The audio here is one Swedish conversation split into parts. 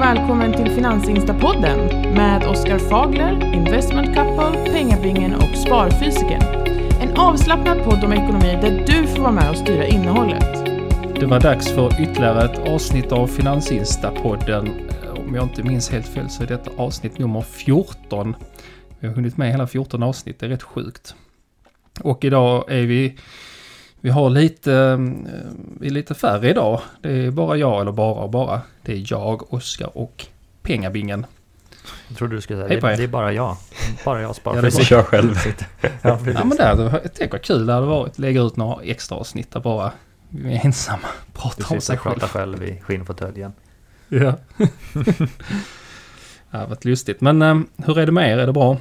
och välkommen till Finansinstapodden med Oskar Fagler, Investment Couple, Pengabingen och Sparfysiken. En avslappnad podd om ekonomi där du får vara med och styra innehållet. Det var dags för ytterligare ett avsnitt av Finansinstapodden. Om jag inte minns helt fel så är detta avsnitt nummer 14. Vi har hunnit med hela 14 avsnitt, det är rätt sjukt. Och idag är vi... Vi har lite... eh, Vi är lite färre idag. Det är bara jag, eller bara och bara. Det är jag, Oskar och Pengabingen. Jag trodde du skulle säga Hej det, på er. det är bara jag. Bara jag sparar. Ja, det. Kör själv. ja. Ja men det hade tänk vad kul det hade varit. Lägga ut några extra avsnitt där bara vi är ensamma. Du Pratar om sig själv. pratar själv i skinnfåtöljen. Ja. det har varit lustigt. Men eh, hur är det med er? Är det bra?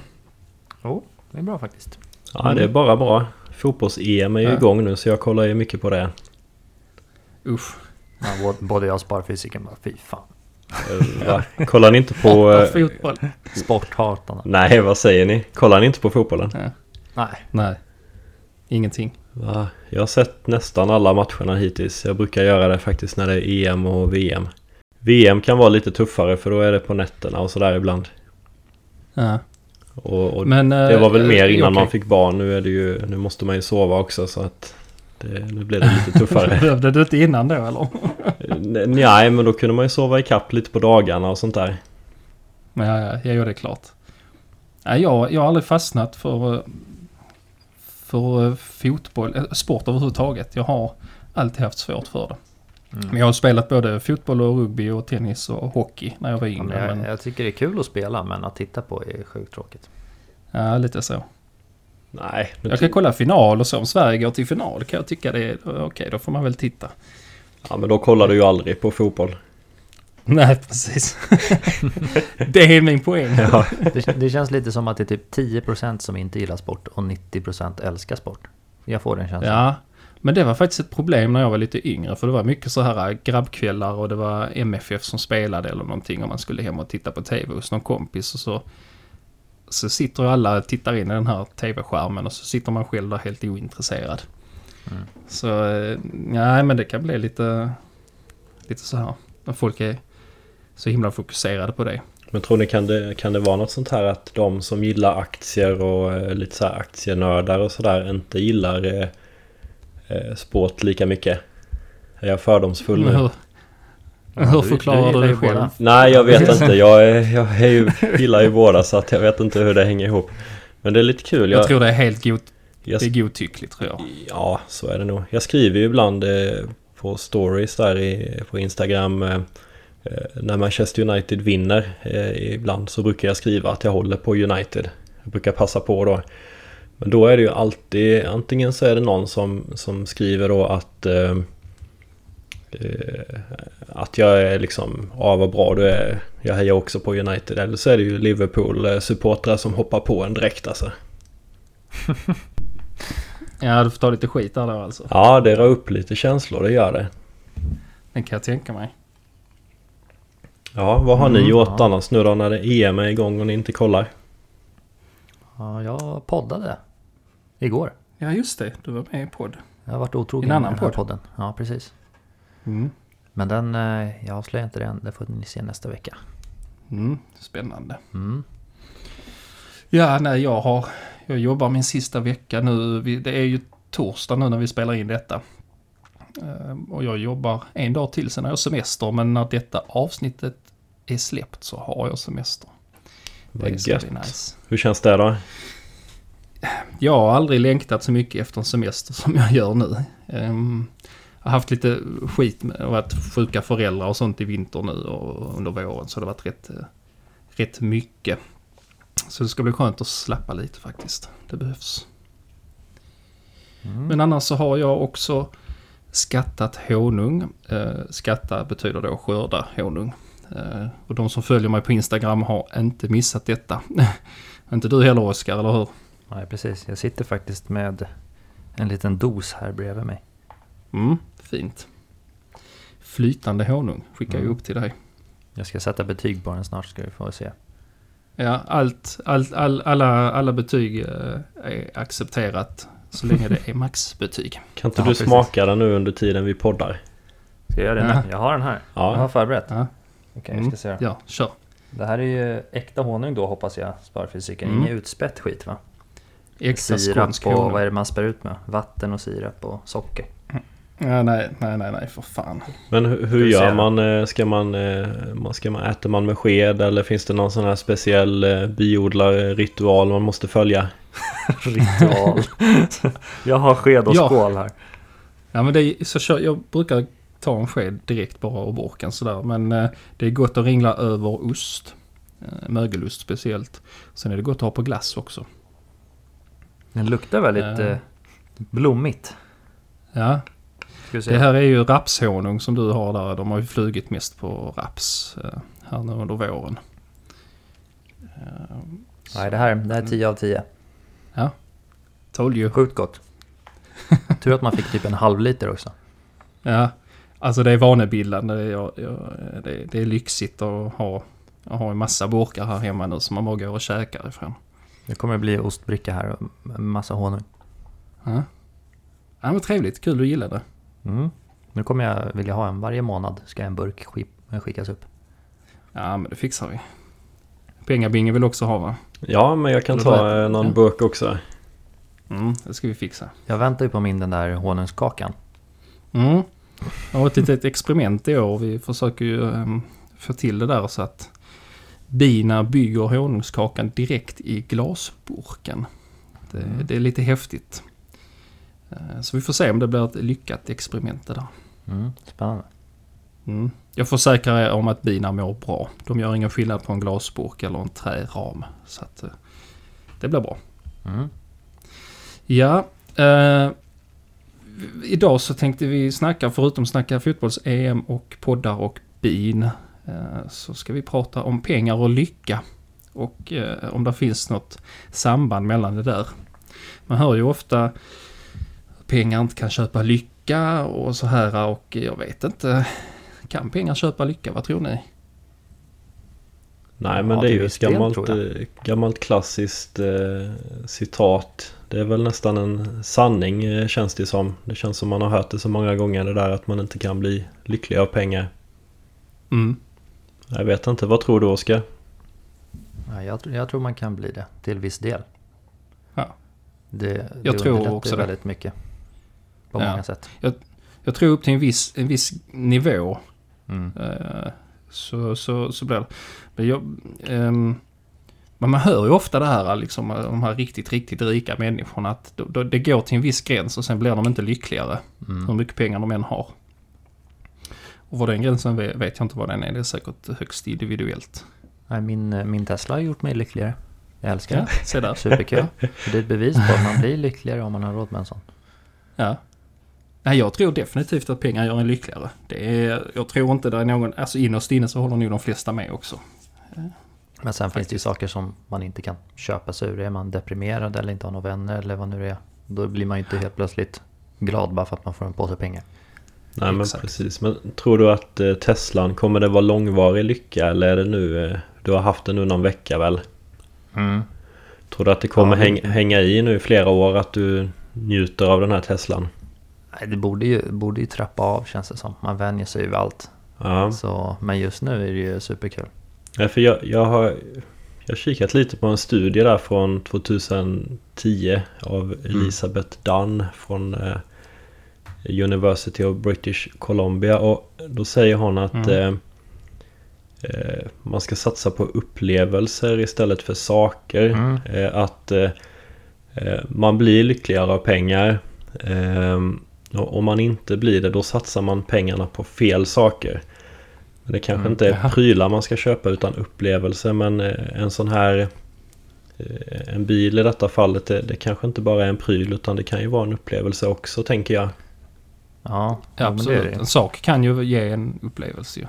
Jo, det är bra faktiskt. Ja, det är bara bra. Fotbolls-EM är ju Ja. igång nu så jag kollar ju mycket på det. Usch. Ja, både- jag och sparfysiken bara, fy fan. Eh, Va? Kollar ni inte på... Eh, fotboll. Sporthatarna. Nej, vad säger ni? Kollar ni inte på fotbollen? Nej, Nej. Ingenting. Va? Jag har sett nästan alla matcherna hittills. Jag brukar göra det faktiskt när det är EM och VM. VM kan vara lite tuffare för då är det på nätterna och sådär ibland. Ja. Och, och Men, det var väl mer eh, innan man okej. fick barn. Nu är det ju... Nu måste man ju sova också så att... Det, nu blir det lite tuffare. Behövde du inte innan då eller? Nej, men då kunde man ju sova i kapp lite på dagarna och sånt där. Ja, ja, jag gör det klart. Nej, jag, jag har aldrig fastnat för, eh, för eh, fotboll, sport överhuvudtaget. Jag har alltid haft svårt för det. Mm. Men jag har spelat både fotboll och rugby och tennis och hockey när jag var Ja, yngre. men jag, Men, jag tycker det är kul att spela men att titta på är sjukt tråkigt. ja, lite så. Nej, Jag kan kolla final och så. Om Sverige går till final kan jag tycka det är okej. då får man väl titta. Ja men då kollar du ju aldrig på fotboll. Nej, precis. det är min poäng. Ja. Det, det känns lite som att det är typ 10% som inte gillar sport och 90% älskar sport. Jag får den känslan. Ja, men det var faktiskt ett problem när jag var lite yngre. För det var mycket så här grabbkvällar och det var MFF som spelade eller någonting. Om man skulle hem och titta på TV hos någon kompis. Och så, så sitter ju alla och tittar in i den här TV-skärmen och så sitter man själv där helt ointresserad. Mm. Så eh, nej, men det kan bli lite, lite så här. När folk är så himla fokuserade på det. Men tror ni kan det, kan det vara något sånt här att de som gillar aktier och eh, lite så här aktienördar och sådär inte gillar eh, sport lika mycket? Är jag fördomsfull nu? hur, hur förklarar du du, det själv? Nej jag vet inte. Jag, är, jag är ju, gillar ju båda så att jag vet inte hur det hänger ihop. Men det är lite kul. Jag Jag, tror det är helt god, jag, det är godtyckligt tror jag. Ja, så är det nog. Jag skriver ju ibland eh, på stories där i, på Instagram eh, eh, när Manchester United vinner. Eh, ibland så brukar jag skriva att jag håller på United. Jag brukar passa på då. Men då är det ju alltid, antingen så är det någon som, som skriver då att eh, eh, att jag är liksom, ja vad bra du är, jag hejar också på United. Eller så är det ju Liverpool-supportrar som hoppar på en direkt alltså. Ja, du får ta lite skit där då alltså. Ja, det rör upp lite känslor, det gör det. Det kan jag tänka mig. Ja, vad har ni Mm, gjort ja. annars nu då när det EM är igång och ni inte kollar? Ja, jag poddade igår. Ja, just det. Du var med i podd. Jag har varit otrogen En annan med den här podd. podden. Ja, precis. Mm. Men den, eh, jag avslöjar inte det än. Det får ni se nästa vecka. Mm. Spännande. Mm. Ja, nej, jag har... Jag jobbar min sista vecka nu. Det är ju torsdag nu när vi spelar in detta. Ehm, Och jag jobbar en dag till, sen har jag semester. Men när detta avsnittet är släppt så har jag semester. Vad gött. nice. Hur känns det då? Jag har aldrig längtat så mycket efter en semester som jag gör nu. Ehm, jag har haft lite skit med varit sjuka föräldrar och sånt i vinter nu och under våren. Så det har varit rätt, eh, rätt mycket. Så det ska bli skönt att slappa lite faktiskt. Det behövs. Mm. Men annars så har jag också skattat honung. Eh, skatta betyder då skörda honung. Eh, och de som följer mig på Instagram har inte missat detta. inte du heller Oskar, eller hur? Nej, precis. Jag sitter faktiskt med en liten dos här bredvid mig. Mm, fint. Flytande honung skickar jag Mm. upp till dig. Jag ska sätta betyg på den snart ska vi få se. Ja, allt, allt, all, alla, alla betyg eh, är accepterat så länge det är maxbetyg. Kan inte Ja, du precis. smaka den nu under tiden vi poddar? Ska jag göra det Ja. nu? Jag har den här. Ja. Jag har förberett. Ja. Okej, Mm. vi ska se. Ja, kör. Det här är ju äkta honung då hoppas jag, sparfysiken. Mm. Inget utspätt skit va? Extra sirap och vad är det man spär ut med? Vatten och sirap och socker. Ja, nej, nej, nej, nej, för fan. Men hur, hur gör man? eh, Ska man, eh, man, ska man? Äter man med sked eller finns det någon sån här speciell eh, biodlarritual man måste följa? Ritual. jag har sked och Ja. skål här. Ja, men det är, så kör, jag brukar ta en sked direkt bara ur burken sådär. Men det är gott att ringla över ost. Mögelost speciellt. Sen är det gott att ha på glass också. Den luktar väldigt Ja. eh, blommigt. Ja, det här är ju rapshonung som du har där. De har ju flugit mest på raps eh, här nu under våren. Eh, Nej, det här, det här är 10 av 10. Told you. Sjukt gott. Tur att man fick typ en halv liter också. Ja, alltså det är vanebildande. Det är lyxigt att ha, att ha en massa burkar här hemma nu som man bara går och käkar ifrån. Det kommer att bli ostbricka här och en massa honung. Ja. ja, men trevligt. Kul du gillar det. Mm. Nu kommer jag vilja ha en varje månad. Ska en burk skick- skickas upp. Ja, men det fixar vi. Pengabingen vill också ha va? Ja, men jag kan Eller ta eh, någon Ja. burk också. Mm, det ska vi fixa. Jag väntar ju på min den där honungskakan. Mm. Jag har ett litet experiment i år. Vi försöker ju ehm, få till det där så att bina bygger honungskakan direkt i glasburken. Det, Mm. det är lite häftigt. Eh, Så vi får se om det blir ett lyckat experiment det där. Mm. Spännande. Mm. Jag försäkrar er om att bina mår bra. De gör ingen skillnad på en glasburk eller en träram. Så att eh, det blir bra. Mm. Ja, eh, idag så tänkte vi snacka, förutom snacka fotbolls-EM och poddar och bin, så ska vi prata om pengar och lycka. Och eh, om det finns något samband mellan det där. Man hör ju ofta att pengar inte kan köpa lycka och så här och jag vet inte. Kan pengar köpa lycka? Vad tror ni? Nej, men Ja, det är ju ett gammalt, eh, gammalt klassiskt eh, citat. Det är väl nästan en sanning eh, känns det som. Det känns som man har hört det så många gånger det där att man inte kan bli lycklig av pengar. Mm. Jag vet inte, vad tror du Oskar? Ja, jag, jag tror man kan bli det till viss del. Ja. Det, det Jag tror underlättar också det. väldigt mycket. På Ja. många sätt. Jag tror upp till en viss, en viss nivå Mm. Eh, Så, så, så blir det. Men, jag, ehm, men man hör ju ofta det här, liksom, de här riktigt, riktigt rika människorna. Att det går till en viss gräns och sen blir de inte lyckligare. Hur Mm. mycket pengar de än har. Och vad den gränsen vet jag inte vad den är. Det är säkert högst individuellt. Nej, min, eh, min Tesla har gjort mig lyckligare. Jag älskar Ja, den. se där. Superkul. Det är ett bevis på att man blir lyckligare om man har råd med en sån. Ja. Nej, jag tror definitivt att pengar gör en lyckligare. Det är, jag tror inte det är någon, alltså innerst inne så håller nog de flesta med också. Men sen finns det ju saker som man inte kan köpa sig ur. Är man deprimerad eller inte har några vänner eller vad nu det är. Då blir man ju inte helt plötsligt glad bara för att man får en påse pengar. Nej men Exakt. precis. Men tror du att eh, Teslan, kommer det vara långvarig lycka eller är det nu, eh, du har haft den nu någon vecka väl? Tror du att det kommer Ja, häng, hänga i nu i flera år att du njuter av den här Teslan? Nej, det borde ju, borde ju trappa av känns det som. Man vänjer sig vid allt. Ja, Så, men just nu är det ju superkul. ja för jag, jag har jag har kikat lite på en studie där från 2010 av Elisabeth Dunn från eh, University of British Columbia och då säger hon att Mm. eh, eh, man ska satsa på upplevelser istället för saker. Mm. Eh, att eh, eh, man blir lyckligare av pengar. Eh, och om man inte blir det då satsar man pengarna på fel saker. Men det kanske Mm, inte är prylar man ska köpa utan upplevelser. Men en sån här en bil i detta fallet det, det kanske inte bara är en pryl utan det kan ju vara en upplevelse också tänker jag. Ja, Ja, men det absolut. det. En sak kan ju ge en upplevelse ju.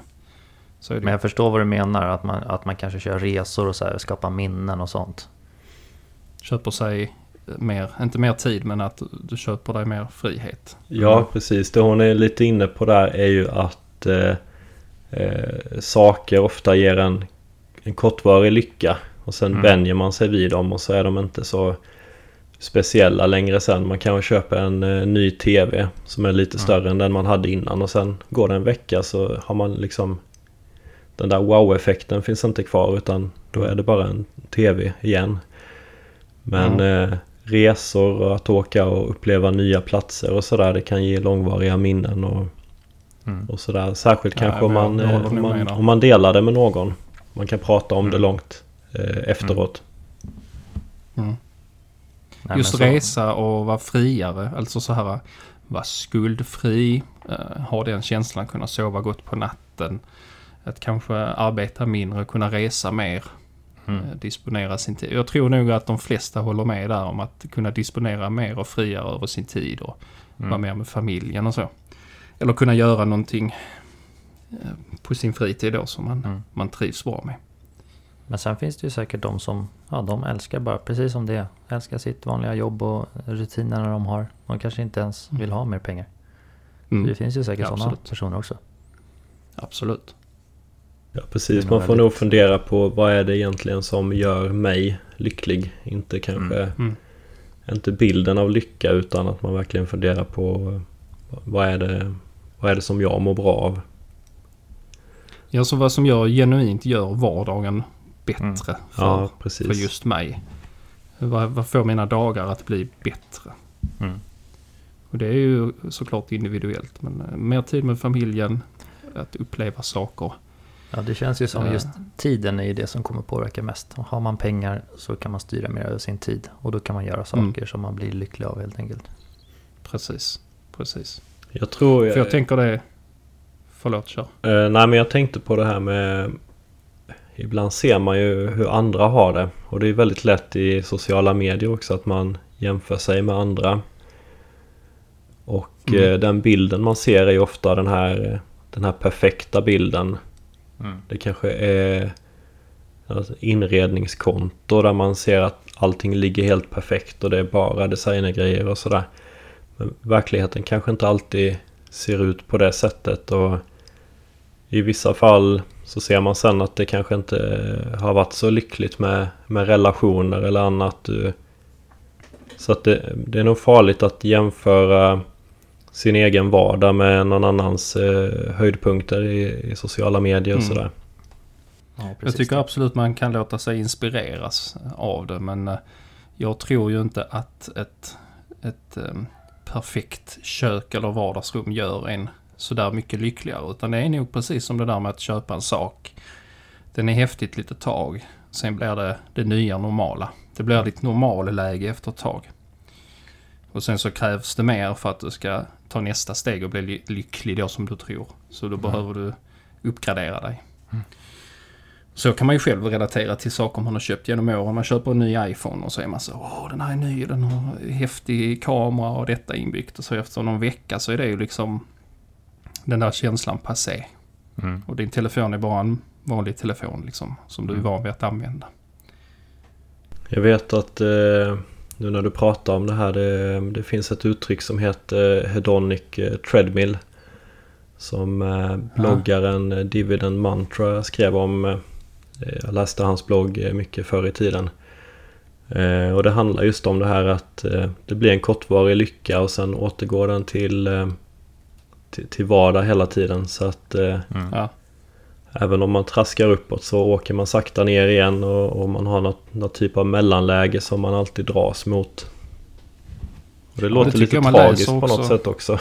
Men jag förstår vad du menar. Att man, att man kanske kör resor och så här, skapar minnen och sånt. köper sig mer, inte mer tid men att du köper dig mer frihet. Ja precis, det hon är lite inne på där är ju att eh, eh, saker ofta ger en, en kortvarig lycka. Och sen Mm. vänjer man sig vid dem och så är de inte så speciella längre sen. Man kanske köper en eh, ny TV som är lite Mm. större än den man hade innan och sen går det en vecka så har man liksom den där wow-effekten finns inte kvar utan då är det bara en tv igen. Men eh, resor och att åka och uppleva nya platser och sådär det kan ge långvariga minnen och, Mm. och sådär. Särskilt Ja, kanske om man, eh, om, man, om man delar det med någon. Man kan prata om det Mm. långt eh, efteråt. Nej, Just så- resa och vara friare, alltså så här vara skuldfri, eh, ha den känslan, kunna sova gott på natten, att kanske arbeta mindre, kunna resa mer, Mm. eh, disponera sin tid. Jag tror nog att de flesta håller med där om att kunna disponera mer och friare över sin tid och vara Mm. mer med familjen och så. Eller kunna göra någonting eh, på sin fritid då som man, Mm. man trivs bra med. Men sen finns det ju säkert de som, ja de älskar bara precis som det är. Älskar sitt vanliga jobb och rutinerna de har. De kanske inte ens Mm. vill ha mer pengar. Mm. Det finns ju säkert Ja, sådana personer också. Absolut. Ja, precis. Man nog får nog väldigt- fundera på vad är det egentligen som gör mig lycklig. Inte kanske Mm. inte bilden av lycka utan att man verkligen funderar på vad är det, vad är det som jag mår bra av. Ja, så vad som gör genuint gör vardagen bättre Mm. för, Ja, för just mig. Vad, vad får mina dagar att bli bättre? Mm. Och det är ju såklart individuellt. Men eh, mer tid med familjen, att uppleva saker. Ja, det känns ju som Eh. just tiden är ju det som kommer påverka mest. Och har man pengar så kan man styra mer över sin tid. Och då kan man göra saker Mm. som man blir lycklig av helt enkelt. Precis, precis. Jag tror... För jag tänker det... Förlåt, kör. Eh, nej men jag tänkte på det här med Ibland ser man ju hur andra har det och det är väldigt lätt i sociala medier också att man jämför sig med andra. Och Mm. eh, den bilden man ser är ju ofta den här, den här perfekta bilden. Det kanske är inredningskonto där man ser att allting ligger helt perfekt och det är bara designergrejer och sådär. Men verkligheten kanske inte alltid ser ut på det sättet och i vissa fall så ser man sen att det kanske inte har varit så lyckligt med, med relationer eller annat. Så att det, det är nog farligt att jämföra sin egen vardag med någon annans eh, höjdpunkter i, i sociala medier och Mm. sådär. Ja, Jag tycker absolut man kan låta sig inspireras av det. Men eh, jag tror ju inte att ett, ett eh, perfekt kök eller vardagsrum gör en sådär mycket lyckligare. Utan det är nog precis som det där med att köpa en sak. Den är häftigt lite tag. Sen blir det det nya normala. Det blir ditt normalläge efter ett tag. Och sen så krävs det mer för att du ska ta nästa steg och bli ly- lycklig då som du tror. Så då behöver du uppgradera dig. Så kan man ju själv relatera till saker man har köpt genom åren. Man köper en ny iPhone och så är man så åh den här är ny, den har häftig kamera och detta inbyggt. Och så efter någon vecka så är det ju liksom den där känslan passé. Mm. Och din telefon är bara en vanlig telefon liksom som du är van vid att använda. Jag vet att eh, nu när du pratar om det här det, det finns ett uttryck som heter Hedonic eh, Treadmill. Som eh, bloggaren eh, Dividend Mantra skrev om. Eh, jag läste hans blogg eh, mycket förr i tiden. Eh, och det handlar just om det här att eh, det blir en kortvarig lycka och sen återgår den till, eh, till, till vardag hela tiden. Så att eh, Mm. Ja, Även om man traskar uppåt så åker man sakta ner igen och, och man har något, något typ av mellanläge som man alltid dras mot. Och det låter tycker lite tragiskt på något sätt också.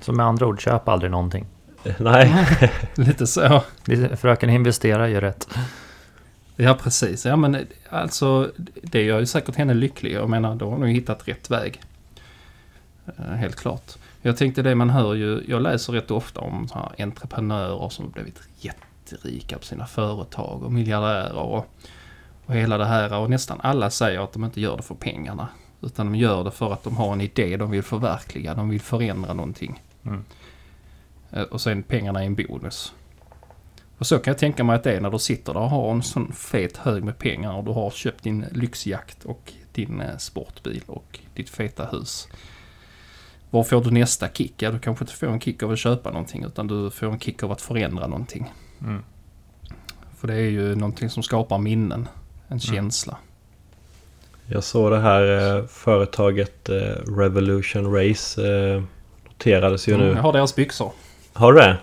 Så med andra ord, köp aldrig någonting. Nej, lite så. Fröken investera gör rätt. Ja, precis. Ja, men alltså det gör ju säkert henne lycklig. Jag menar, då har hon ju hittat rätt väg. Eh, Helt klart. Jag tänkte det man hör ju, jag läser rätt ofta om så här entreprenörer som blivit jätterika på sina företag och miljardärer och, och hela det här. Och nästan alla säger att de inte gör det för pengarna. Utan de gör det för att de har en idé de vill förverkliga. De vill förändra någonting. Mm. Eh, Och sen pengarna är en bonus. Och så kan jag tänka mig att det är när du sitter där och har en sån fet hög med pengar och du har köpt din lyxjakt och din eh, sportbil och ditt feta hus. Var får du nästa kick? Ja, du kanske inte får en kick av att köpa någonting utan du får en kick av att förändra någonting. Mm. För det är ju någonting som skapar minnen. En känsla. jag såg det här eh, företaget eh, Revolution Race. Eh, noterades ju Mm, nu. jag har deras byxor. Har du det?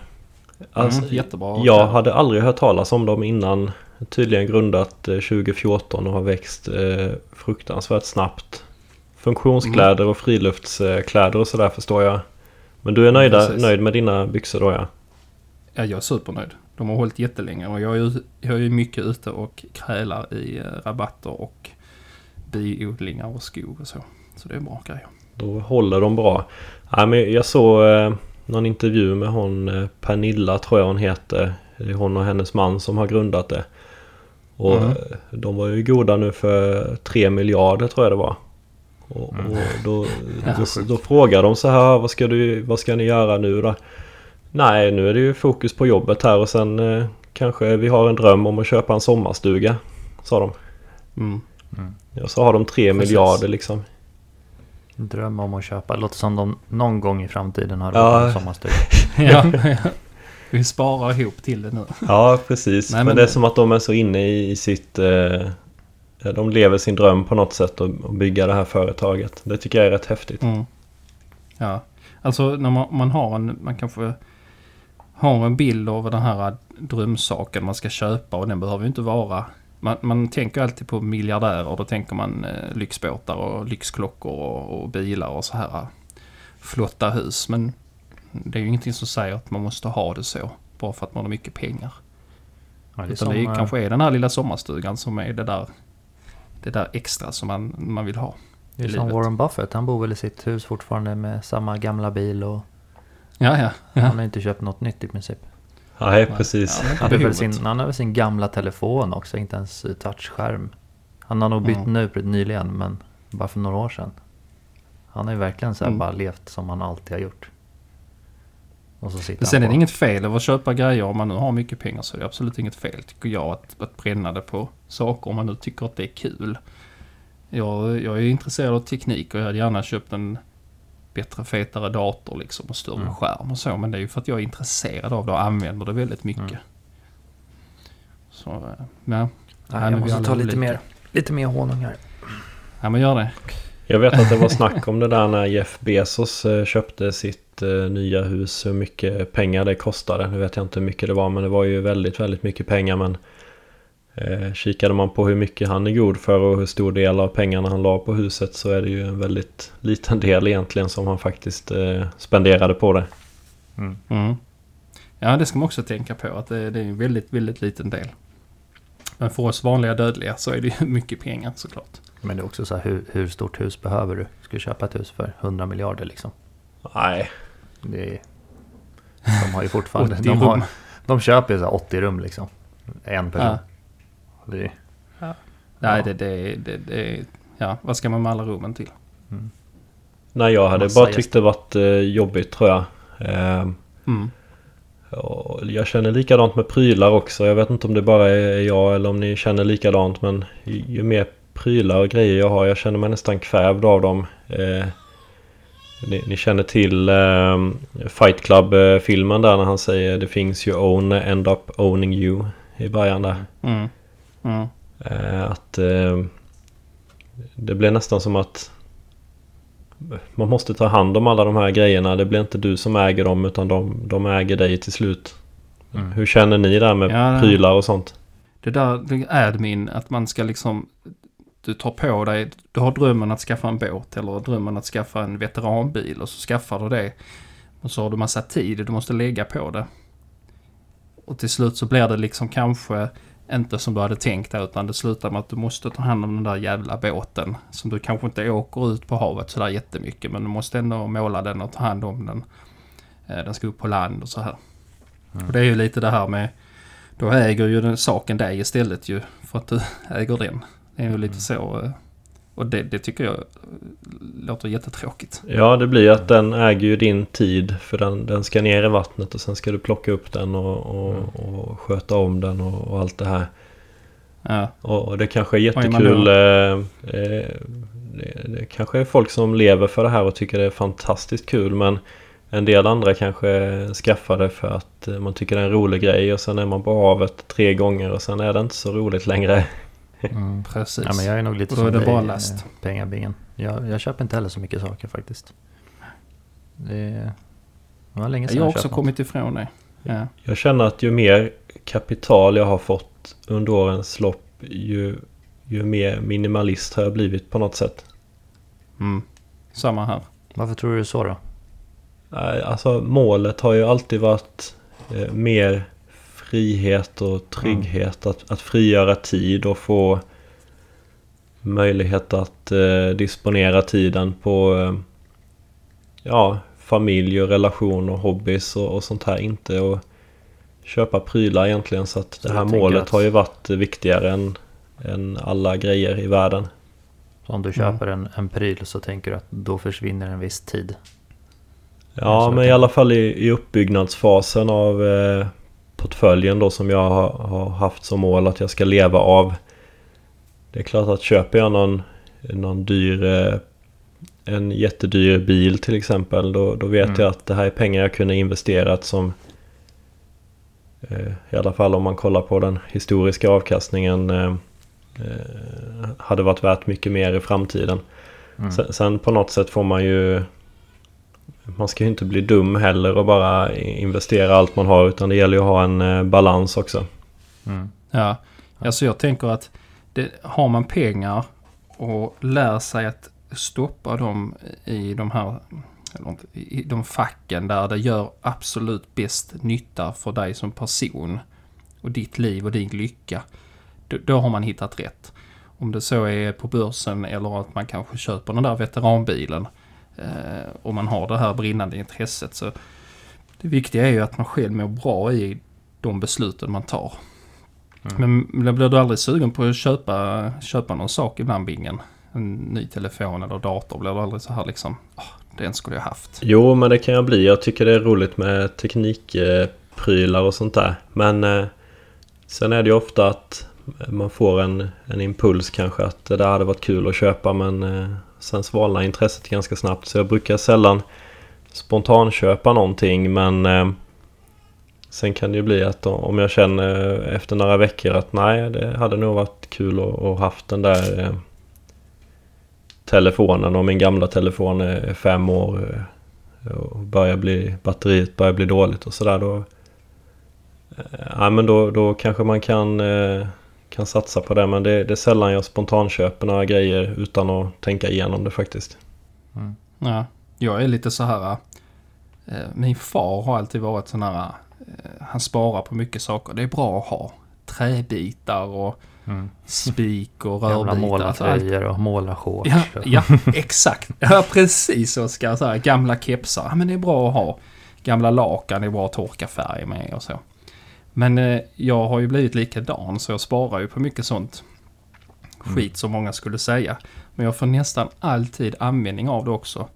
Alltså, Mm, jättebra. Jag hade aldrig hört talas om dem innan. Tydligen grundat eh, 2014 och har växt eh, fruktansvärt snabbt. Funktionskläder och friluftskläder och sådär förstår jag. Men du är nöjda, Precis. nöjd med dina byxor då ja? Ja, jag är supernöjd. De har hållit jättelänge och jag är, ju- jag är mycket ute och krälar i eh, rabatter och biodlingar och skog och så. Så det är bra grejer. Då håller de bra. Ja, men jag såg eh, någon intervju med hon eh, Pernilla tror jag hon heter. Det är hon och hennes man som har grundat det. Och Mm. de var ju goda nu för 3 miljarder tror jag det var. Och, Mm. och då, då, då frågar de så här, vad ska, du, vad ska ni göra nu då? Nej, nu är det ju fokus på jobbet här och sen eh, kanske vi har en dröm om att köpa en sommarstuga. Sa de. Mm. Ja, så har de 3 Precis. miljarder liksom. Dröm om att köpa. Det låter som de någon gång i framtiden har Ja. en sommarstuga. ja, ja. Vi sparar ihop till det nu. Ja, precis. Nej, men, men- det är som att de är så inne i, i sitt... Eh, de lever sin dröm på något sätt och, och bygga det här företaget. Det tycker jag är rätt häftigt. Mm. Ja, alltså när man, man har en, man kanske har en bild av den här drömsaken man ska köpa och den behöver ju inte vara man, man tänker alltid på miljardärer och då tänker man eh, lyxbåtar och lyxklockor och, och bilar och så här eh, flotta hus. Men det är ju ingenting som säger att man måste ha det så bara för att man har mycket pengar. Ja, det är Utan som, det eh, kanske är den här lilla sommarstugan som är det där, det där extra som man, man vill ha. det är som livet. Warren Buffett. Han bor väl i sitt hus fortfarande med samma gamla bil och Ja, ja. ja. han har inte köpt något nytt i princip. Nej, precis. Ja, Han har, väl sin, han har väl sin gamla telefon också, inte ens touchskärm. Han har nog bytt Mm. nu nyligen, men bara för några år sedan. Han har ju verkligen så här Mm. bara levt som han alltid har gjort. Och så sitter Men sen är det inget fel av att köpa grejer om man nu har mycket pengar så är det absolut inget fel tycker jag att, att bränna det på saker om man nu tycker att det är kul. Jag, jag är intresserad av teknik och jag hade gärna köpt en bättre fetare dator liksom och större Mm. skärm och så men det är ju för att jag är intresserad av det och använder det väldigt mycket. Mm. Så, eh, ja. Nej, men jag måste ta lite olika. mer, lite mer honung här. ja men gör det. Jag vet att det var snack om det där när Jeff Bezos eh, köpte sitt eh, nya hus. Hur mycket pengar det kostade. Nu vet jag inte hur mycket det var men det var ju väldigt, väldigt mycket pengar. Men eh, kikade man på hur mycket han är god för och hur stor del av pengarna han la på huset så är det ju en väldigt liten del egentligen som han faktiskt eh, spenderade på det. Mm. Mm. Ja, det ska man också tänka på att det, det är en väldigt, väldigt liten del. Men för oss vanliga dödliga så är det ju mycket pengar såklart. Men det är också så här, hur, hur stort hus behöver du? Ska du köpa ett hus för 100 miljarder liksom? Nej, Det är, de har ju fortfarande... 80 de, har, de köper ju så här 80 rum liksom. En person. Ja. Det är, Nej, Ja. det, det, det, det... Ja, vad ska man med alla rummen till? nej jag hade Massa bara tyckt det varit eh, jobbigt tror jag. Eh, Mm. Och jag känner likadant med prylar också. Jag vet inte om det bara är jag eller om ni känner likadant. Men ju ju mer prylar och grejer jag har, jag känner mig nästan kvävd av dem. Eh, ni, ni känner till eh, Fight Club-filmen där när han säger The things you own end up owning you i början där. Mm. Mm. Eh, att eh, det blir nästan som att man måste ta hand om alla de här grejerna. Det blir inte du som äger dem utan de, de äger dig till slut. Mm. Hur känner ni där med Ja. prylar och sånt? Det där det är admin, att man ska liksom... Du tar på dig, du har drömmen att skaffa en båt eller drömmen att skaffa en veteranbil och så skaffar du det. Och så har du massa tid du måste lägga på det. Och till slut så blir det liksom kanske inte som du hade tänkt där, utan det slutar med att du måste ta hand om den där jävla båten. Som du kanske inte åker ut på havet sådär jättemycket men du måste ändå måla den och ta hand om den. Eh, Den ska upp på land och så här. Och det är ju lite det här med då äger ju den saken dig istället ju för att du äger den. Det är ju lite så. eh, Och det, det tycker jag låter jättetråkigt. Ja, det blir att den äger ju din tid. För den, den ska ner i vattnet och sen ska du plocka upp den och, och, och sköta om den och, och allt det här. Ja, Och, det kanske är jättekul. Eh, eh, det, det kanske är folk som lever för det här och tycker det är fantastiskt kul. Men en del andra kanske skaffar det för att eh, man tycker det är en rolig grej. Och sen är man på havet tre gånger och sen är det inte så roligt längre. Mm. precis. Ja, men jag är nog lite Och då är som det bara dig, last. eh, Pengabingen. Jag, jag köper inte heller så mycket saker faktiskt. Det, det var länge sedan jag har också kommit ifrån det. Ja. Jag känner att ju mer kapital jag har fått under årens lopp ju, ju mer minimalist har jag blivit på något sätt. Mm. Samma här. Varför tror du så då? Nej, Alltså målet har ju alltid varit eh, mer frihet och trygghet. Att, att frigöra tid och få möjlighet att eh, disponera tiden på eh, ja, familj och relation och hobbys och, och sånt här. Inte att köpa prylar egentligen. Så att Så det här målet att- har ju varit viktigare än, än alla grejer i världen. Så om du köper en, en pryl så tänker du att då försvinner en viss tid. Ja, men i alla fall i, i uppbyggnadsfasen av eh, portföljen då som jag har, haft som mål att jag ska leva av. Det är klart att köper jag någon, någon dyr, eh, en jättedyr bil till exempel då, då vet Mm. jag att det här är pengar jag kunde investerat som eh, i alla fall om man kollar på den historiska avkastningen eh, hade varit värt mycket mer i framtiden. Mm. Sen, sen på något sätt får man ju Man ska ju inte bli dum heller och bara investera allt man har utan det gäller ju att ha en eh, balans också. Mm. Ja, alltså jag tänker att det, har man pengar och lär sig att stoppa dem i de här eller inte, i de facken där det gör absolut bäst nytta för dig som person och ditt liv och din lycka. Då, då har man hittat rätt. Om det så är på börsen eller att man kanske köper den där veteranbilen eh, och man har det här brinnande intresset. Så det viktiga är ju att man själv mår bra i de besluten man tar. Mm. Men blir du aldrig sugen på att köpa, köpa någon sak ibland Bingen? En ny telefon eller dator? Blir du aldrig så här liksom, "Åh, den skulle jag haft. Jo men det kan jag bli. Jag tycker det är roligt med teknikprylar och sånt där. Men eh, sen är det ju ofta att man får en, en impuls kanske att det där hade varit kul att köpa men eh, sen svalnar intresset ganska snabbt. Så jag brukar sällan spontanköpa någonting men eh, sen kan det ju bli att om jag känner efter några veckor att nej det hade nog varit kul att, att haft den där eh, telefonen och min gamla telefon är fem år eh, och börjar bli, batteriet börjar bli dåligt och sådär då eh, Ja men då, då kanske man kan, eh, kan satsa på det men det, det är sällan jag spontanköper några grejer utan att tänka igenom det faktiskt. Mm. Ja, jag är lite så här. Eh, min far har alltid varit sån här. Eh, han sparar på mycket saker. Det är bra att ha. Träbitar och Mm. spik och Gamla rörbitar. Alltså allt- målartröjor och målarshorts. Ja, ja, exakt. Ja, precis Oskar. Så här, gamla kepsar. Ja, men det är bra att ha. Gamla lakan är bra att torka färg med och så. Men eh, jag har ju blivit likadan så jag sparar ju på mycket sånt skit som många skulle säga. Men jag får nästan alltid användning av det också.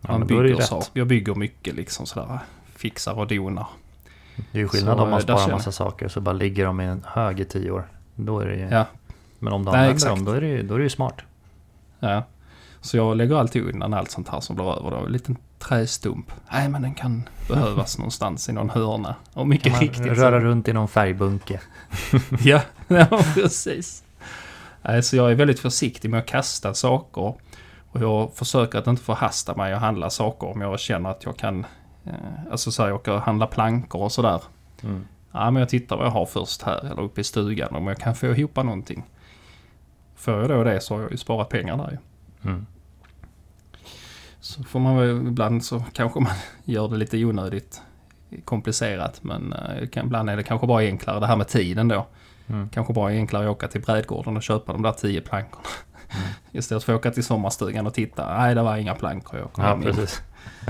Ja, Man ju bygger så. Jag bygger mycket liksom sådär. Fixar och donar. Det är ju skillnad Så, om man eh, sparar känner- massa saker så bara ligger de i en hög i tio år. Då är det ju... Ja. Men om du använder exakt. dem då är, det ju, då är det ju smart. Ja. Så jag lägger alltid undan allt sånt här som blir över då. En liten trästump. Nej men den kan behövas någonstans i någon hörna. Och mycket Kan man riktigt. så- röra runt i någon färgbunke. Ja, ja precis. Nej, Så jag är väldigt försiktig med att kasta saker. Och jag försöker att inte förhasta mig och handla saker om jag känner att jag kan... Eh, alltså så här, jag och handla plankor och sådär. Mm. Ja, men jag tittar vad jag har först här eller uppe i stugan om jag kan få ihop någonting. Får jag då det så har jag ju sparat pengar där ju. Mm. Så får man väl ibland så kanske man gör det lite onödigt komplicerat. Men eh, kan, ibland är det kanske bara enklare det här med tiden då. Mm. Kanske bara enklare att åka till brädgården och köpa de där tio plankorna. Mm. Istället för att åka till sommarstugan och titta. Nej, det var inga plankor. Jag kom Ja, hem igen. precis.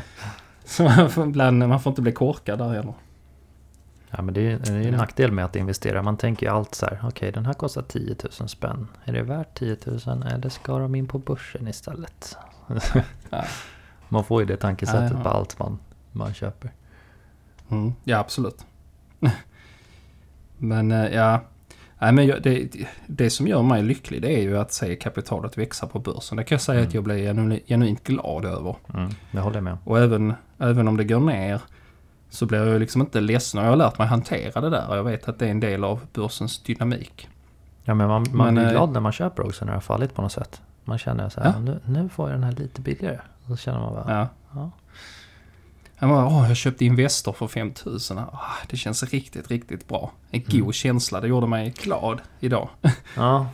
Så man får, ibland, man får inte bli korkad där heller. Ja, men det är ju det är ju en nackdel med att investera. Man tänker ju allt så här. Okej, den här kostar 10 000 spänn. Är det värt 10 000 eller ska de in på börsen istället? Ja. Man får ju det tankesättet Ja, ja. på allt man, man köper. Mm, ja, absolut. men eh, ja, Nej, men jag, det, det som gör mig lycklig det är ju att se kapitalet växa på börsen. Det kan jag säga Mm. att jag blir genu, genuint glad över. Mm, det håller jag med. Och även, även om det går ner så blir jag liksom inte ledsen. Och jag har lärt mig hantera det där. Och jag vet att det är en del av börsens dynamik. Ja, men man, man Men, blir eh, glad när man köper också när det har fallit på något sätt. Man känner så här, Ja. nu, nu får jag den här lite billigare. Så känner man bara, Ja. ja. Han bara, åh, jag köpte Investor för 5000. Ah, det känns riktigt, riktigt bra. En god Mm. känsla. Det gjorde mig glad idag. Ja,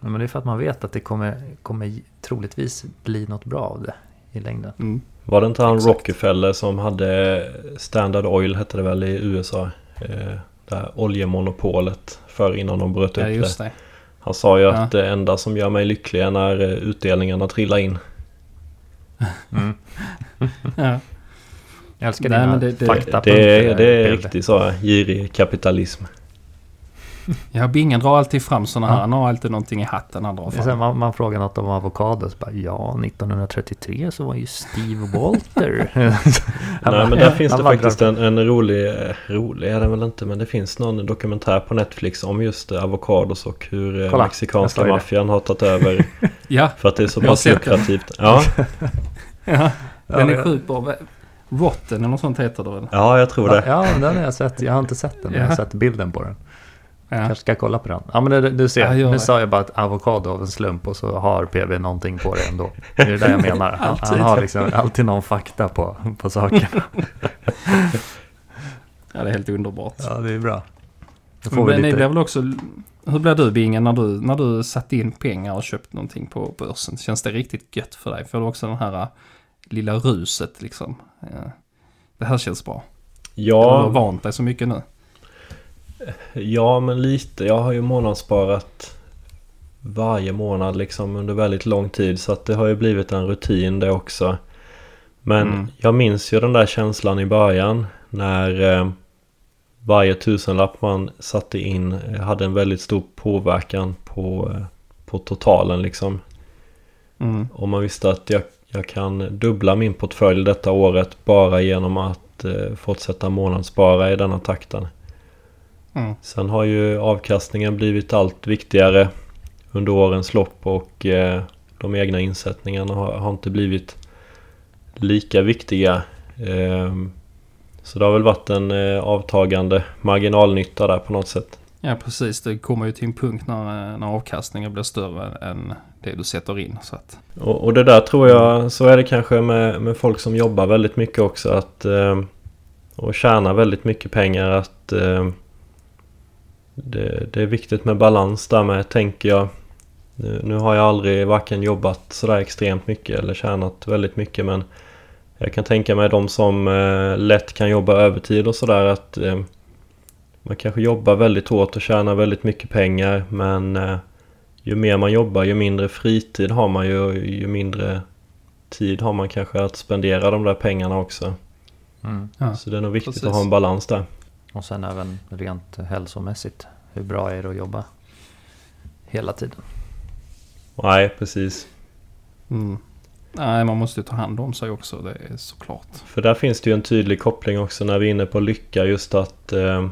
men det är för att man vet att det kommer, kommer troligtvis bli något bra av det i längden. Mm. Var det inte han Exakt. Rockefeller som hade Standard Oil hette det väl i USA? Eh, det här oljemonopolet för innan de bröt Ja, upp det. just det. Han sa ju Ja. att det enda som gör mig lycklig är när eh, utdelningarna trillar in. Mm. Ja. Jag älskar Nej, dina det- det- faktapunkter. Det, är- det är riktigt så girig kapitalism. Ja, Bingen drar alltid fram sådana här. Ja. Han har alltid någonting i hatten han drar så fram. man, man frågar något om avokados. Bara, ja, 1933 så var ju Steve Walter. Nej bara- men där finns han det faktiskt en, en rolig, eh, rolig är det väl inte men det finns någon dokumentär på Netflix om just eh, avokados och hur eh, Kolla, mexikanska maffian har tagit över Ja, för att det är så pass den. lukrativt. Ja, ja. Den Ja, är sjukt bra. Rotten eller något sånt heter det väl? ja jag tror det. Ja, den har jag sett. Jag har inte sett den, men jag har Ja. sett bilden på den. Ja. Kanske ska kolla på den. Ja, men det, du ser. Ja, nu det. sa jag bara att avokado av en slump och så har PB någonting på det ändå. Det är det där jag menar. Han, han har liksom alltid någon fakta på, på saken. ja, det är helt underbart. Ja, det är bra. Men vi lite... blev väl också... Hur blev du Bingen när du, när du satte in pengar och köpte någonting på börsen? Känns det riktigt gött för dig? Får du också den här äh, lilla ruset liksom? Ja. Det här känns bra. Du har Ja, vant dig så mycket nu. ja men lite. Jag har ju månadssparat varje månad liksom under väldigt lång tid så att det har ju blivit en rutin det också. Men Mm. jag minns ju den där känslan i början när eh, varje tusenlapp man satte in eh, hade en väldigt stor påverkan på, eh, på totalen liksom. Mm. Och man visste att jag, jag kan dubbla min portfölj detta året bara genom att eh, fortsätta månadsspara i denna takten. Mm. Sen har ju avkastningen blivit allt viktigare under årens lopp och eh, de egna insättningarna har, har inte blivit lika viktiga. Ehm, så det har väl varit en eh, avtagande marginalnytta där på något sätt. Ja, precis. Det kommer ju till en punkt när, när avkastningen blir större än det du sätter in. Så att, Och, och det där tror jag, så är det kanske med, med folk som jobbar väldigt mycket också att eh, och tjänar väldigt mycket pengar att eh, det, det är viktigt med balans där med tänker jag. Nu, nu har jag aldrig varken jobbat sådär extremt mycket eller tjänat väldigt mycket men jag kan tänka mig de som eh, lätt kan jobba övertid och sådär att eh, man kanske jobbar väldigt hårt och tjänar väldigt mycket pengar men eh, ju mer man jobbar ju mindre fritid har man ju och ju mindre tid har man kanske att spendera de där pengarna också. Mm. ja. Så det är nog viktigt Precis. att ha en balans där. Och sen även rent hälsomässigt. Hur bra är det att jobba hela tiden? Nej, precis. Mm. Nej, man måste ju ta hand om sig också. Det är såklart. För där finns det ju en tydlig koppling också när vi är inne på lycka just att eh,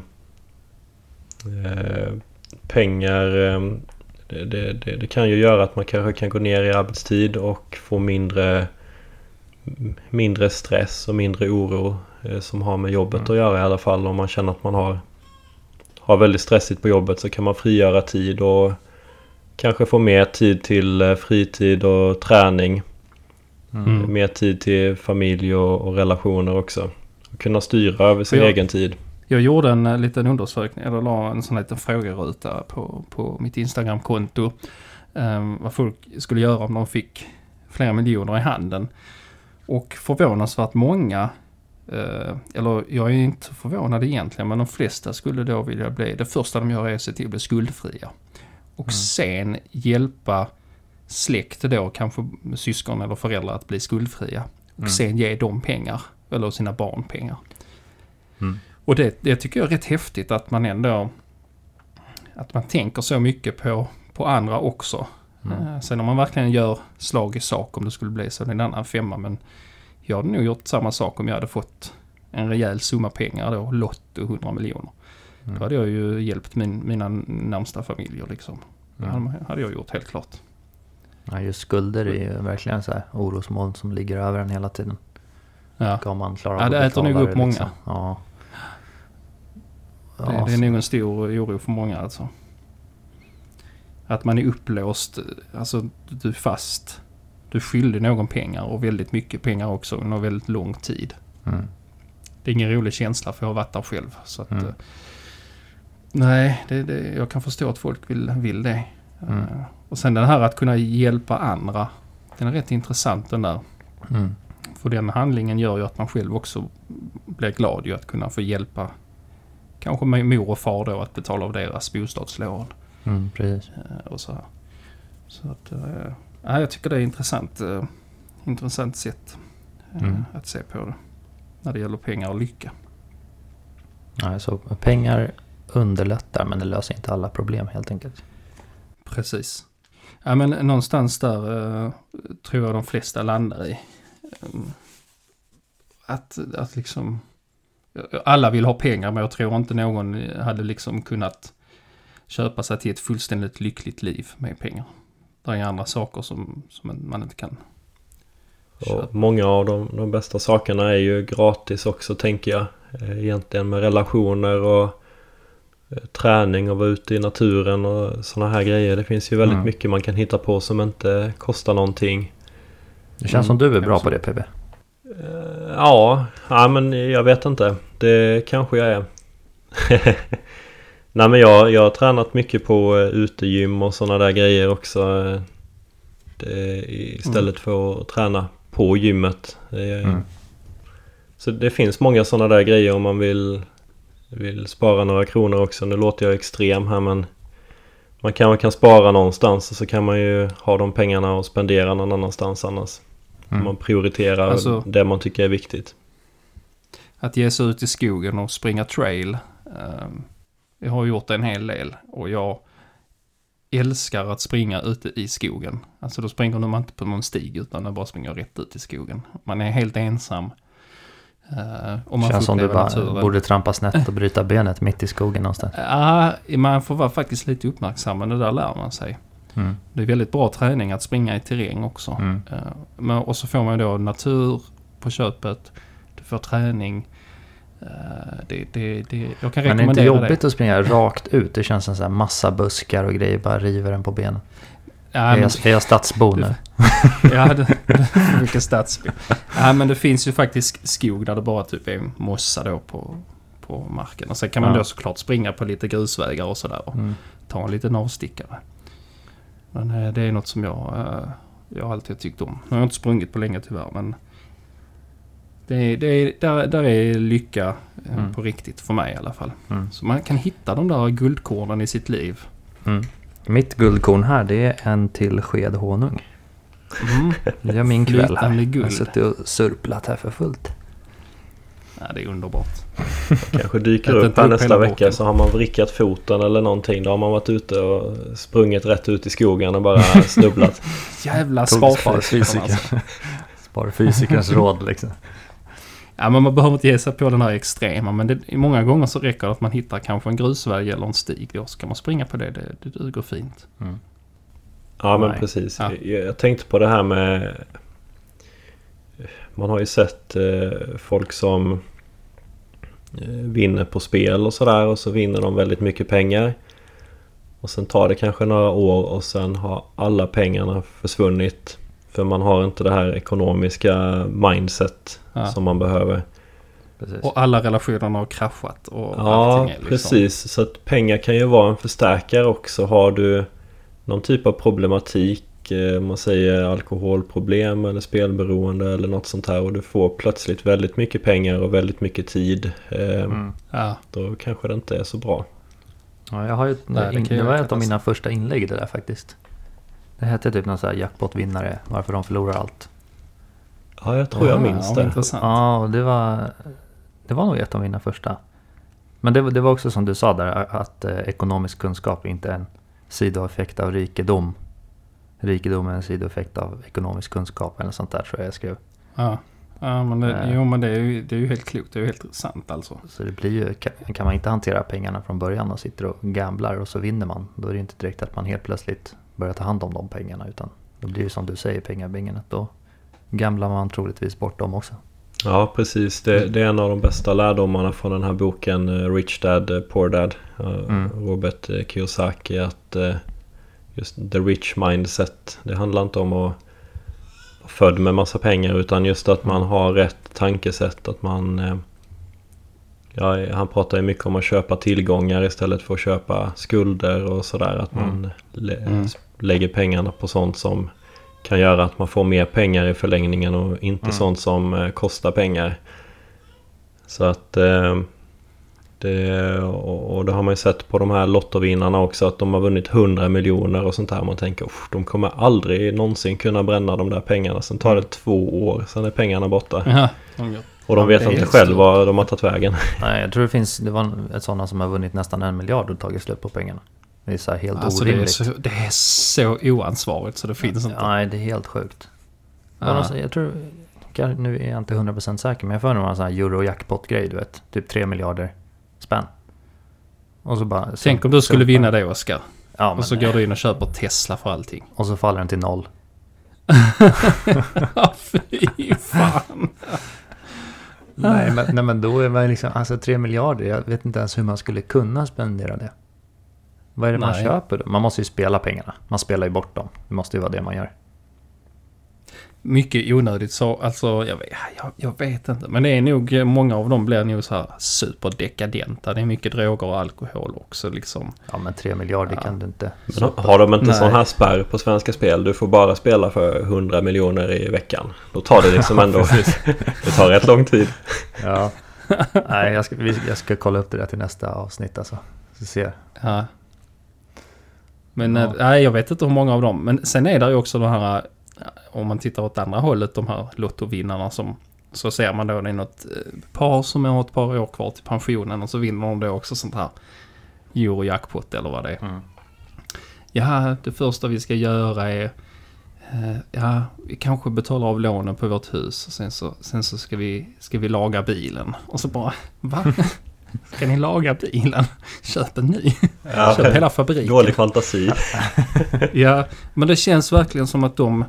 eh, pengar eh, det, det, det, det kan ju göra att man kanske kan gå ner i arbetstid och få mindre mindre stress och mindre oro som har med jobbet Mm. att göra i alla fall om man känner att man har har väldigt stressigt på jobbet så kan man frigöra tid och kanske få mer tid till eh, fritid och träning Mm. Mer tid till familj och, och relationer också. Och kunna styra över sin jag- egen tid. Jag gjorde en eh, liten undersökning, eller la en sån liten frågeruta på, på mitt Instagramkonto. Um, vad folk skulle göra om de fick flera miljoner i handen. Och förvånansvärt många, eh, eller jag är inte förvånad egentligen, men de flesta skulle då vilja bli, det första de gör är att se till att bli skuldfria. Och Mm. sen hjälpa släkt då, kanske syskon eller föräldrar att bli skuldfria. Och Mm. sen ge dem pengar, eller sina barn pengar. Mm. Och det, det tycker jag är rätt häftigt att man ändå... Att man tänker så mycket på, på andra också. Mm. Eh, Sen om man verkligen gör slag i sak om det skulle bli så, det är en annan femma. Men jag hade nog gjort samma sak om jag hade fått en rejäl summa pengar då, Lotto 100 miljoner. Då Mm. hade jag ju hjälpt min, mina närmsta familjer liksom. Det Mm. man- hade jag gjort helt klart. Ja, just skulder är ju verkligen så här orosmoln som ligger över en hela tiden. Ja. Ska man klara Ja, det att äter nog upp det, många. liksom? Ja. Det, Ja, det är nog en stor oro för många alltså. Att man är upplåst, alltså du är fast. Du skyldig någon pengar och väldigt mycket pengar också under väldigt lång tid. Mm. det är ingen rolig känsla för jag har varit där själv. Så att, Mm. eh, nej, det, det, jag kan förstå att folk vill, vill det. Mm. Eh, och sen den här att kunna hjälpa andra. Den är rätt intressant den där. Mm. För den handlingen gör ju att man själv också blir glad ju att kunna få hjälpa kanske med mor och far då att betala av deras bostadslån. Mm, precis. eh, Och så här. Så att, ja, jag tycker det är intressant. eh, Intressant sätt eh, Mm. att se på det. När det gäller pengar och lycka. Ja, så pengar underlättar men det löser inte alla problem helt enkelt. Precis. Ja men någonstans där eh, tror jag de flesta landar i. Eh, att, att liksom... Alla vill ha pengar men jag tror inte någon hade liksom kunnat köpa sig till ett fullständigt lyckligt liv med pengar. Det är andra saker som, som man inte kan köpa. Och många av de, de bästa sakerna är ju gratis också tänker jag. Eh, Egentligen med relationer och eh, träning och vara ute i naturen och sådana här grejer. Det finns ju väldigt Mm. mycket man kan hitta på som inte kostar någonting. Det känns Mm, som du är bra jag på det PB. Eh, Ja, ja men jag vet inte. Det kanske jag är. Nej men jag, jag har tränat mycket på eh, utegym och sådana där grejer också. Det, istället för att träna på gymmet. Mm. Så det finns många sådana där grejer om man vill, vill spara några kronor också. Nu låter jag extrem här men man kan, man kan spara någonstans och så kan man ju ha de pengarna och spendera någon annanstans annars. Mm. Man prioriterar Alltså- det man tycker är viktigt. Att ge sig ut i skogen och springa trail. Eh, jag har gjort det en hel del och jag älskar att springa ute i skogen. Alltså då springer man inte på någon stig utan man bara springer rätt ut i skogen. Man är helt ensam. Uh, och man Känns får som du bara naturen. borde trampa snett och bryta benet mitt i skogen någonstans. Ja, man får vara faktiskt lite uppmärksam men det där lär man sig. Mm. Det är väldigt bra träning att springa i terräng också. Mm. Eh, men, och så får man då natur på köpet. Du får träning. Eh, det, det, det, jag kan Men det är rekommendera inte jobbigt det. att springa rakt ut. Det känns som så här massa buskar och grejer bara river en på benen. Ja, är, men, jag, är jag stadsbo nu? ja, det, vilken stadsbild. Ja, men det finns ju faktiskt skog där det bara typ är mossa då på, på marken. Och sen kan man Ja. då såklart springa på lite grusvägar och sådär. Och Mm. ta en liten avstickare. Men eh, det är något som jag, eh, jag alltid tyckt om. Nu har jag inte sprungit på länge tyvärr men det är, det är, där, där är lycka eh, Mm. på riktigt för mig i alla fall. Mm. Så man kan hitta de där guldkornen i sitt liv. Mm. Mitt guldkorn här det är en till sked honung. Mm. Det är min kväll här. Flytande Jag har guld. suttit och surplat här för fullt. Ja, det är underbart. Kanske dyker upp här nästa vecka boken. så har man vrickat foten eller någonting. Då har man varit ute och sprungit rätt ut i skogen och bara snubblat. Jävla sparfysiker. sparfysiker. Alltså. Sparfysikerns råd liksom. Ja, men man behöver inte ge sig på den här extrema. Men det, många gånger så räcker det att man hittar kanske en grusväg eller en stig. Då så kan man springa på det. Det, det duger fint. Mm. Ja men Nej. precis. Ja. Jag, jag tänkte på det här med... Man har ju sett eh, folk som eh, vinner på spel och sådär och så vinner de väldigt mycket pengar. Och sen tar det kanske några år och sen har alla pengarna försvunnit. För man har inte det här ekonomiska mindset Ja. som man behöver. Precis. Och alla relationerna har kraschat och Ja, liksom... precis. Så att pengar kan ju vara en förstärkare också. Har du någon typ av problematik, eh, om man säger alkoholproblem eller spelberoende eller något sånt här och du får plötsligt väldigt mycket pengar och väldigt mycket tid. eh, Mm. Ja, Då kanske det inte är så bra. Ja, jag har ju, Nej, det det, var ett av mina första inlägg det där faktiskt. Det hette typ någon sån här jackpot-vinnare, varför de förlorar allt. Ja, jag tror jag Ah, minns det. Intressant. Ja, och det var, det var nog ett av mina första. Men det, var- det var också som du sa där, att eh, ekonomisk kunskap inte är en sidoeffekt av rikedom. Rikedom är en sidoeffekt av ekonomisk kunskap eller sånt där tror jag jag skrev. Ja, ja men, det, Eh. jo, men det, är ju, det är ju helt klokt. Det är ju helt sant alltså. Så det blir ju, kan, kan man inte hantera pengarna från början och sitter och gamblar och så vinner man. Då är det inte direkt att man helt plötsligt börjar ta hand om de pengarna. Utan då blir det som du säger pengabingen. Att då gamblar man troligtvis bort dem också. Ja, precis. Det, det är en av de bästa lärdomarna från den här boken eh, Rich Dad eh, Poor Dad. eh, Mm. Robert Kiyosaki. Att just the rich mindset. Det handlar inte om att vara född med massa pengar utan just att man har rätt tankesätt. Att man Ja, han pratar ju mycket om att köpa tillgångar istället för att köpa skulder och sådär. Att man Mm. Lä- Mm. lägger pengarna på sånt som kan göra att man får mer pengar i förlängningen och inte Mm. sånt som eh, kostar pengar. Så att eh, det, och, och det har man ju sett på de här lottovinnarna också att de har vunnit 100 miljoner och sånt här. Man tänker "Uff, de kommer aldrig någonsin kunna bränna de där pengarna. Sen tar det två år, sen är pengarna borta. Ja, de gör- Och de vet inte helt själv stort. var de har tagit vägen. Nej, jag tror det finns, det var ett sådana som har vunnit nästan en miljard och tagit slut på pengarna. Det är så helt Alltså det är, orimligt. så, det är så oansvarigt så det finns inte. Nej, det är helt sjukt. Det Ja. sån- Jag tror, nu är jag inte 100% säker, men jag får det var en sån här euro-jackpot-grej, du vet. Typ 3 miljarder spänn. Och så bara... så- Tänk om du skulle vinna det Oskar. Ja, Och så går du in och köper Tesla för allting. och så faller den till noll. Ja, fy fan. Nej men, nej, men då är man liksom, alltså 3 miljarder, jag vet inte ens hur man skulle kunna spendera det. Vad är det man Nej. köper då? Man måste ju spela pengarna. Man spelar ju bort dem. Det måste ju vara det man gör. Mycket onödigt så, alltså jag vet, jag, jag vet inte. Men det är nog, eh, många av dem blir nog så här superdekadenta. Det är mycket droger och alkohol också liksom. Ja men 3 miljarder Ja. kan du inte... Men har de inte Nej. sån här spärr på Svenska Spel? Du får bara spela för 100 miljoner i veckan. Då tar det liksom ändå... det tar rätt lång tid. Ja. Nej, jag ska, jag ska kolla upp det där till nästa avsnitt alltså. Så se. Ja. Men Ja. eh, nej, jag vet inte hur många av dem. Men sen är det ju också de här, eh, om man tittar åt andra hållet, de här lottovinnarna som så ser man då det är något eh, par som har ett par år kvar till pensionen och så vinner de då också sånt här Eurojackpot eller vad det är. Mm. Ja, det första vi ska göra är Ja, vi kanske betalar av lånen på vårt hus och sen så, sen så ska, vi, ska vi laga bilen. Och så bara, va? Ska ni laga bilen? Köp en ny. Köp hela fabriken. Dålig fantasi. Ja, men det känns verkligen som att de,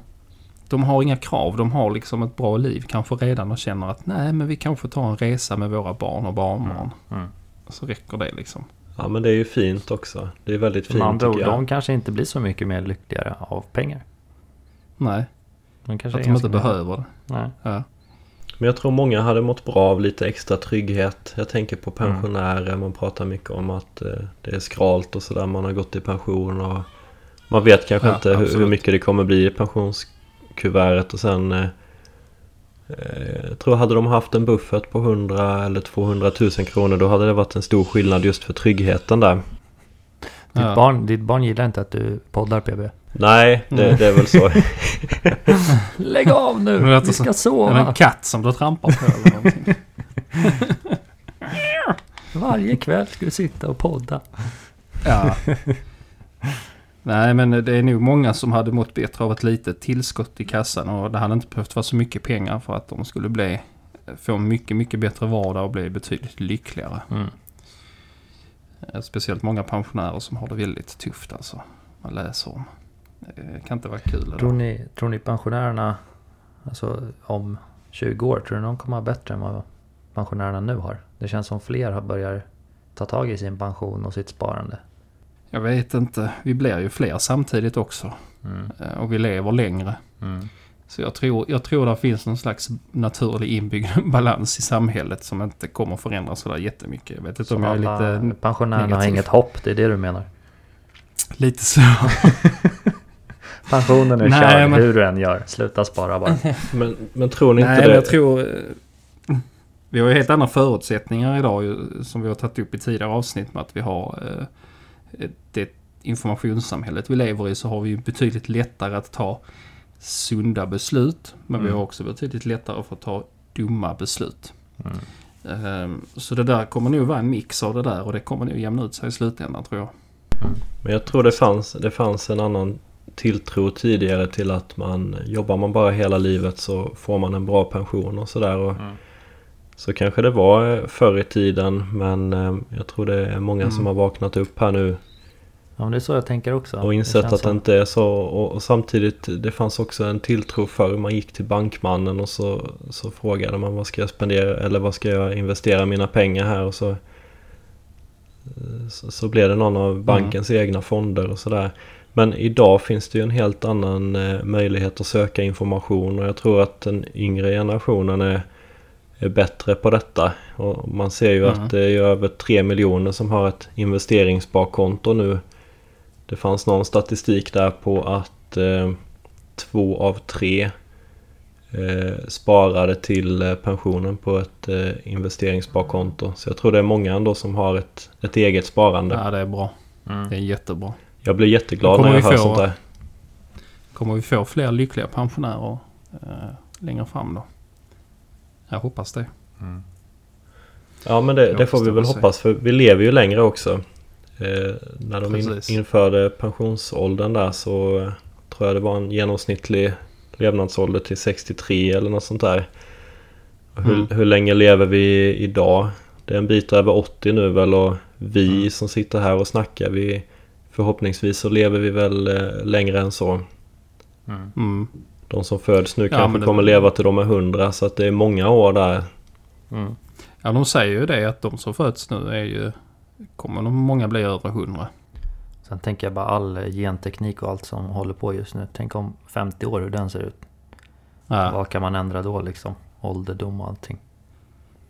de har inga krav. De har liksom ett bra liv kanske redan och känner att nej, men vi kanske tar en resa med våra barn och barnbarn. Mm. Så räcker det liksom. Ja men det är ju fint också. Det är väldigt fint ord, tycker jag. de kanske inte blir så mycket mer lyckligare av pengar. Nej, De kanske att de inte behöver det. Nej. Ja. Men jag tror många hade mått bra av lite extra trygghet. Jag tänker på Mm. pensionärer. Man pratar mycket om att eh, det är skralt och sådär. Man har gått i pension och man vet kanske Ja, inte hur, hur absolut. mycket det kommer bli i pensionskuvertet och sen eh, eh, jag tror hade de haft en buffert på 100 eller 200 000 kronor då hade det varit en stor skillnad just för tryggheten där. Ditt, Ja. barn, ditt barn gillar inte att du poddar PB. Nej, det, Mm. det är väl så. Lägg av nu! Vi som- ska Är det en sova! katt som du trampar på eller någonting? Varje kväll ska du sitta och podda. Ja. Nej, men det är nog många som hade mått bättre av ett litet tillskott i kassan och det hade inte behövt vara så mycket pengar för att de skulle bli få en mycket, mycket bättre vardag och bli betydligt lyckligare. Mm. Eh, Speciellt många pensionärer som har det väldigt tufft alltså. Man läser om. Det kan inte vara kul. Tror ni, tror ni pensionärerna, alltså om 20 år, tror ni de kommer ha bättre än vad pensionärerna nu har? Det känns som fler har börjat ta tag i sin pension och sitt sparande. Jag vet inte. Vi blir ju fler samtidigt också. Mm. Eh, Och vi lever längre. Mm. Så jag tror, jag tror det finns någon slags naturlig inbyggd balans i samhället som inte kommer förändras sådär jättemycket. Jag vet inte Så om jag är lite, pensionärerna har negativ. inget hopp, det är det du menar? lite så. Pensionen är Nej, körd men- hur du än gör. Sluta spara bara. Men, men tror ni inte Nej, det? jag tror... eh, Vi har ju helt andra förutsättningar idag som vi har tagit upp i tidigare avsnitt med att vi har eh, det informationssamhället vi lever i så har vi ju betydligt lättare att ta sunda beslut. Men vi Mm. har också betydligt lättare för att ta dumma beslut. Mm. Ehm, Så det där kommer nog vara en mix av det där och det kommer nog jämna ut sig i slutändan tror jag. Men jag tror det fanns, det fanns en annan tilltro tidigare till att man jobbar man bara hela livet så får man en bra pension och sådär. Och Mm. Så kanske det var eh, förr i tiden men eh, jag tror det är många Mm. som har vaknat upp här nu Ja, men det är så jag tänker också. och insett att det inte är så. Och, och samtidigt det fanns också en tilltro förr. Man gick till bankmannen och så, så frågade man vad ska jag spendera eller vad ska jag investera mina pengar här och så så, så blev det någon av bankens egna fonder och sådär. Men idag finns det ju en helt annan eh, möjlighet att söka information och jag tror att den yngre generationen är, är bättre på detta. Och man ser ju Mm. att det är över 3 miljoner som har ett investeringssparkonto nu. Det fanns någon statistik där på att eh, två av tre eh, sparade till eh, pensionen på ett eh, investeringssparkonto. Så jag tror det är många ändå som har ett, ett eget sparande. Ja, det är bra. Mm. Det är jättebra. Jag blir jätteglad när jag vi hör få- sånt där. Kommer vi få fler lyckliga pensionärer eh, längre fram då? Jag hoppas det. Mm. Ja men det, det får vi väl hoppas för vi lever ju längre också. Eh, när de in, införde pensionsåldern där så eh, tror jag det var en genomsnittlig levnadsålder till 63 eller något sånt där. Hur, Mm. hur länge lever vi idag? Det är en bit över 80 nu väl och vi Mm. som sitter här och snackar vi Förhoppningsvis så lever vi väl eh, längre än så. Mm. Mm. De som föds nu Ja, kanske det- kommer leva till de är 100 så att det är många år där. Mm. Ja, de säger ju det att de som föds nu är ju... Kommer nog många bli över 100. Sen tänker jag bara all genteknik och allt som håller på just nu. Tänk om 50 år hur den ser ut. Ja. Vad kan man ändra då liksom? Ålderdom och allting.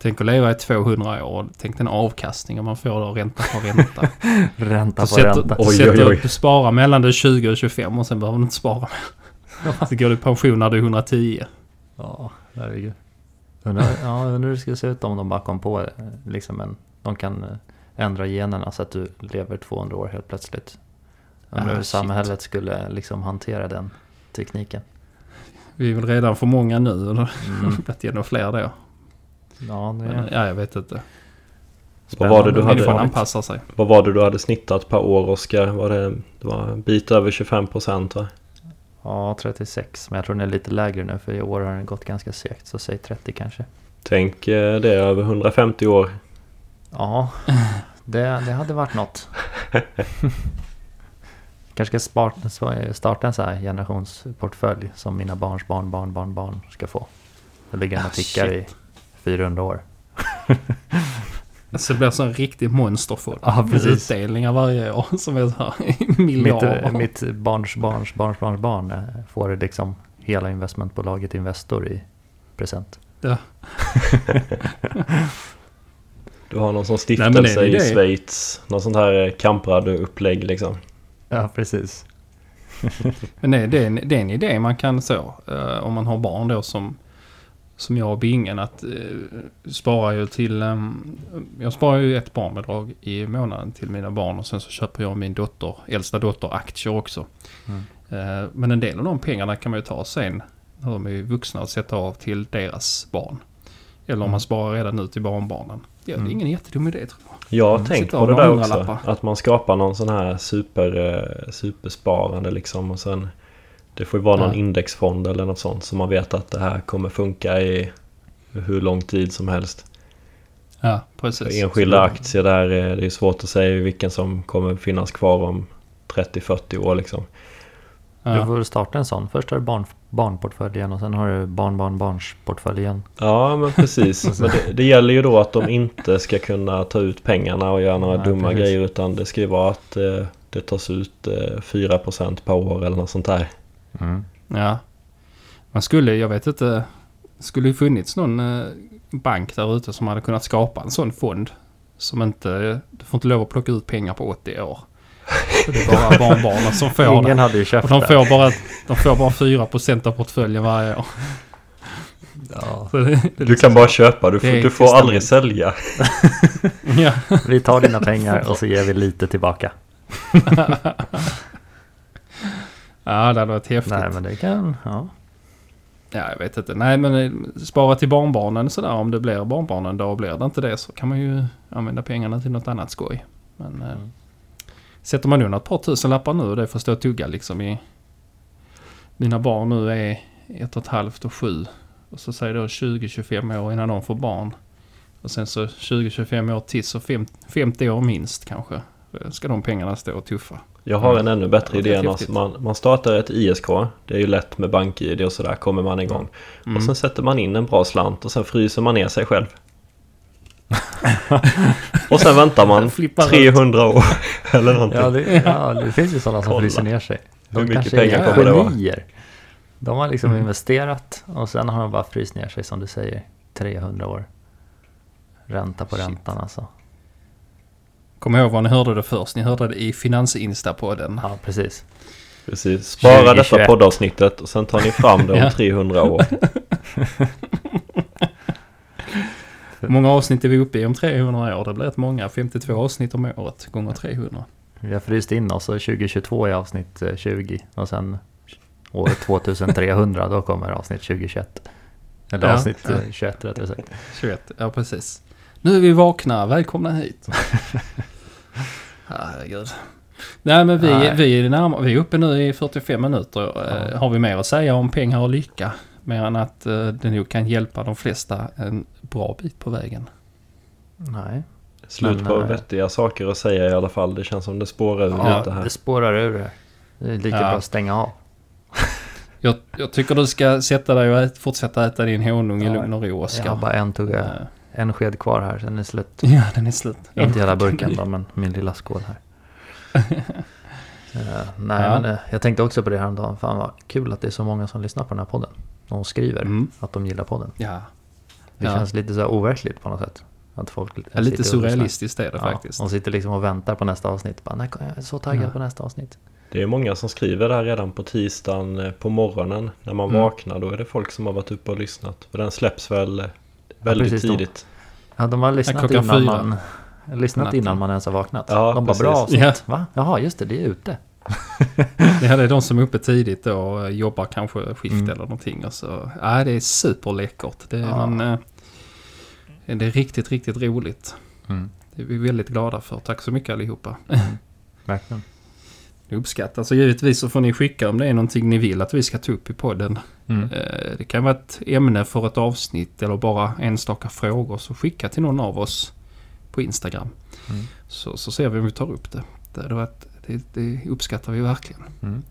Tänk att leva i 200 år. Tänk den avkastningen man får då, ränta på ränta. Ränta på sätter, ränta. Oj, så sätter oj, oj. Du sparar mellan det 20 och 25 och sen behöver du inte spara mer. Så går du i pension när du är 110. Ja, herregud. Undrar, ja, undrar hur det skulle se ut om de bara kom på eh, liksom en... De kan eh, ändra generna så att du lever 200 år helt plötsligt. Undrar Ah, hur shit. samhället skulle liksom hantera den tekniken. Vi är väl redan för många nu. Eller Mm. blivit ännu fler då. Ja, det Men, ja, jag vet inte. Vad var det du hade, anpassar sig. vad var det du hade snittat per år Oskar? Var det, det var en bit över 25 procent va? Ja, 36. Men jag tror den är lite lägre nu för i år har den gått ganska segt. Så säg 30 kanske. Tänk eh, det över 150 år. Ja, det, det hade varit något. Kanske ska starta, en sån här generationsportfölj som mina barns barn, barn, barn, barn ska få. Det ligger och Ah, tickar i 400 år. Så det blir så en riktig Med precis. Utdelningar varje år som är så här Mitt, miljarder. mitt barns barns barns barns barn eh, får liksom hela investmentbolaget Investor i present. Ja. Du har någon sån Nej, stiftelse ju i det. Schweiz. Någon sån här eh, kamprad-upplägg liksom. Ja, precis. Men det, det, är en, det är en idé man kan så. eh, om man har barn då som, som jag och Bingen. Att uh, spara ju till... ehm, jag sparar ju ett barnbidrag i månaden till mina barn. Och sen så köper jag min dotter, äldsta dotter aktier också. Mm. Eh, men en del av de pengarna kan man ju ta sen. När de är vuxna och sätta av till deras barn. Eller om Mm. man sparar redan nu till barnbarnen. Ja, det är Mm. ingen jättedum idé tror jag. Jag har Mm. tänkt på det där också. hundralappar. Att man skapar någon sån här super, eh, supersparande liksom. Och sen det får ju vara någon Ja. indexfond eller något sånt. Så man vet att det här kommer funka i hur lång tid som helst. Ja, precis. För enskilda Så- aktier där eh, det är svårt att säga vilken som kommer finnas kvar om 30-40 år liksom. Du Ja. får starta en sån. Först har du barn, barnportföljen och sen har du barn, barn, barnsportföljen. Ja men precis. men det, det gäller ju då att de inte ska kunna ta ut pengarna och göra några Nej, dumma precis. grejer. Utan det ska ju vara att eh, det tas ut eh, 4% per år eller något sånt där. Mm. Ja. Man skulle, jag vet inte, skulle ju funnits någon eh, bank där ute som hade kunnat skapa en sån fond. Som inte, du får inte lov att plocka ut pengar på 80 år. Så det är bara barnbarnen som får Ingen det. hade ju Och köpt de det. får bara, de får bara 4% av portföljen varje år. Ja. Det, det Du liksom- kan bara köpa, du får, du får aldrig sälja. Ja. Vi tar dina pengar och så ger vi lite tillbaka. ja, det hade varit häftigt. Nej men det kan, ja. Ja, jag vet inte. Nej, men eh, spara till barnbarnen sådär. Om det blir barnbarnen då blir det inte det så kan man ju använda pengarna till något annat skoj. Men eh, Mm. Sätter man undan ett par tusen lappar nu och det får stå och tugga liksom i... Mina barn nu är ett och ett halvt och sju. Och så säger då 20-25 år innan de får barn. Och sen så 20-25 år till så fem, 50 år minst kanske. eh, Ska de pengarna stå och tuffa. Jag har en ännu bättre idé. än oss. Man, man startar ett ISK. Det är ju lätt med bank-id och sådär. Kommer man igång. Mm. Och sen sätter man in en bra slant och sen fryser man ner sig själv. Och sen väntar man Flippar ut. 300 år. eller någonting. Ja det, ja, det finns ju sådana som Kolla. fryser ner sig. De Hur mycket pengar är kommer det vara? De har liksom Mm. investerat och sen har de bara fryst ner sig som du säger. 300 år. Ränta på Shit. räntan alltså. Kom ihåg var ni hörde det först. Ni hörde det i Finansinsta-podden. Ja, precis. Precis. Spara 2021. detta poddavsnittet och sen tar ni fram det om Ja. 300 år. Många avsnitt är vi uppe i om 300 år? Det blir rätt många. 52 avsnitt om året gånger 300. Vi har fryst in oss och 2022 är avsnitt eh, 20 och sen året 2300 då kommer avsnitt 2021. Eller Ja, avsnitt ja. eh, 21 rättare sagt. 21, ja precis. Nu är vi vakna, välkomna hit. Herregud. Nej men vi, Nej. vi, är närmare, vi är uppe nu i 45 minuter. Eh, Ja. Har vi mer att säga om pengar och lycka? Mer än att eh, det nog kan hjälpa de flesta en bra bit på vägen. Nej. Slut Men, på eh, vettiga saker att säga i alla fall. Det känns som det spårar ur Ja, lite här. det spårar ur det. Det är lika Ja. bra att stänga av. Jag, jag tycker du ska sätta dig och ät, fortsätta äta din honung i Ja, lugn och ro Oskar. Jag har bara en tugga, Eh, en sked kvar här, sen är det slut. Ja, den är slut. Inte hela burken då, men min lilla skål här. Eh, nej, Ja. men jag tänkte också på det häromdagen. Fan vad kul att det är så många som lyssnar på den här podden. De skriver Mm. att de gillar podden. Ja, Det Ja. känns lite så här overkligt på något sätt. Att folk är lite surrealistiskt är det Ja, faktiskt. de sitter liksom och väntar på nästa avsnitt. Bara, nej, jag är så taggad Ja. på nästa avsnitt. Det är många som skriver där redan på tisdagen eh, på morgonen. När man Mm. vaknar då är det folk som har varit uppe och lyssnat. För den släpps väl eh, väldigt precis, de- tidigt. Ja, de har lyssnat innan fyra. man... Lyssnat Natten. innan man ens har vaknat. Ja, de bara, precis. bra avsnitt. Ja. Va? Jaha, just det, det är ute. Ja, det är de som är uppe tidigt då och jobbar kanske skift Mm. eller någonting. Och så, ja, det är superläckert. Det är, Ja. man, eh, det är riktigt, riktigt roligt. Mm. Det är vi väldigt glada för. Tack så mycket allihopa. Verkligen. Det uppskattas. Så givetvis så får ni skicka om det är någonting ni vill att vi ska ta upp i podden. Mm. Eh, Det kan vara ett ämne för ett avsnitt eller bara enstaka frågor. Så skicka till någon av oss på Instagram. Mm. Så, så ser vi om vi tar upp det. Det, hade varit, det, det uppskattar vi verkligen. Mm.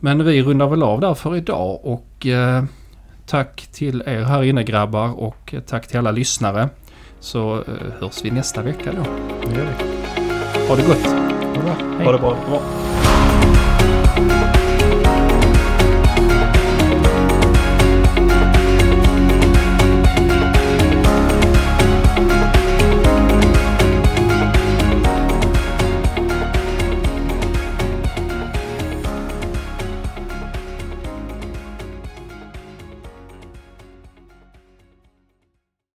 Men vi rundar väl av där för idag och eh, tack till er här inne grabbar och eh, tack till alla lyssnare. Så eh, hörs vi nästa vecka då. Det gör vi. Ha det gott! Ha det bra. Hej. Ha det bra.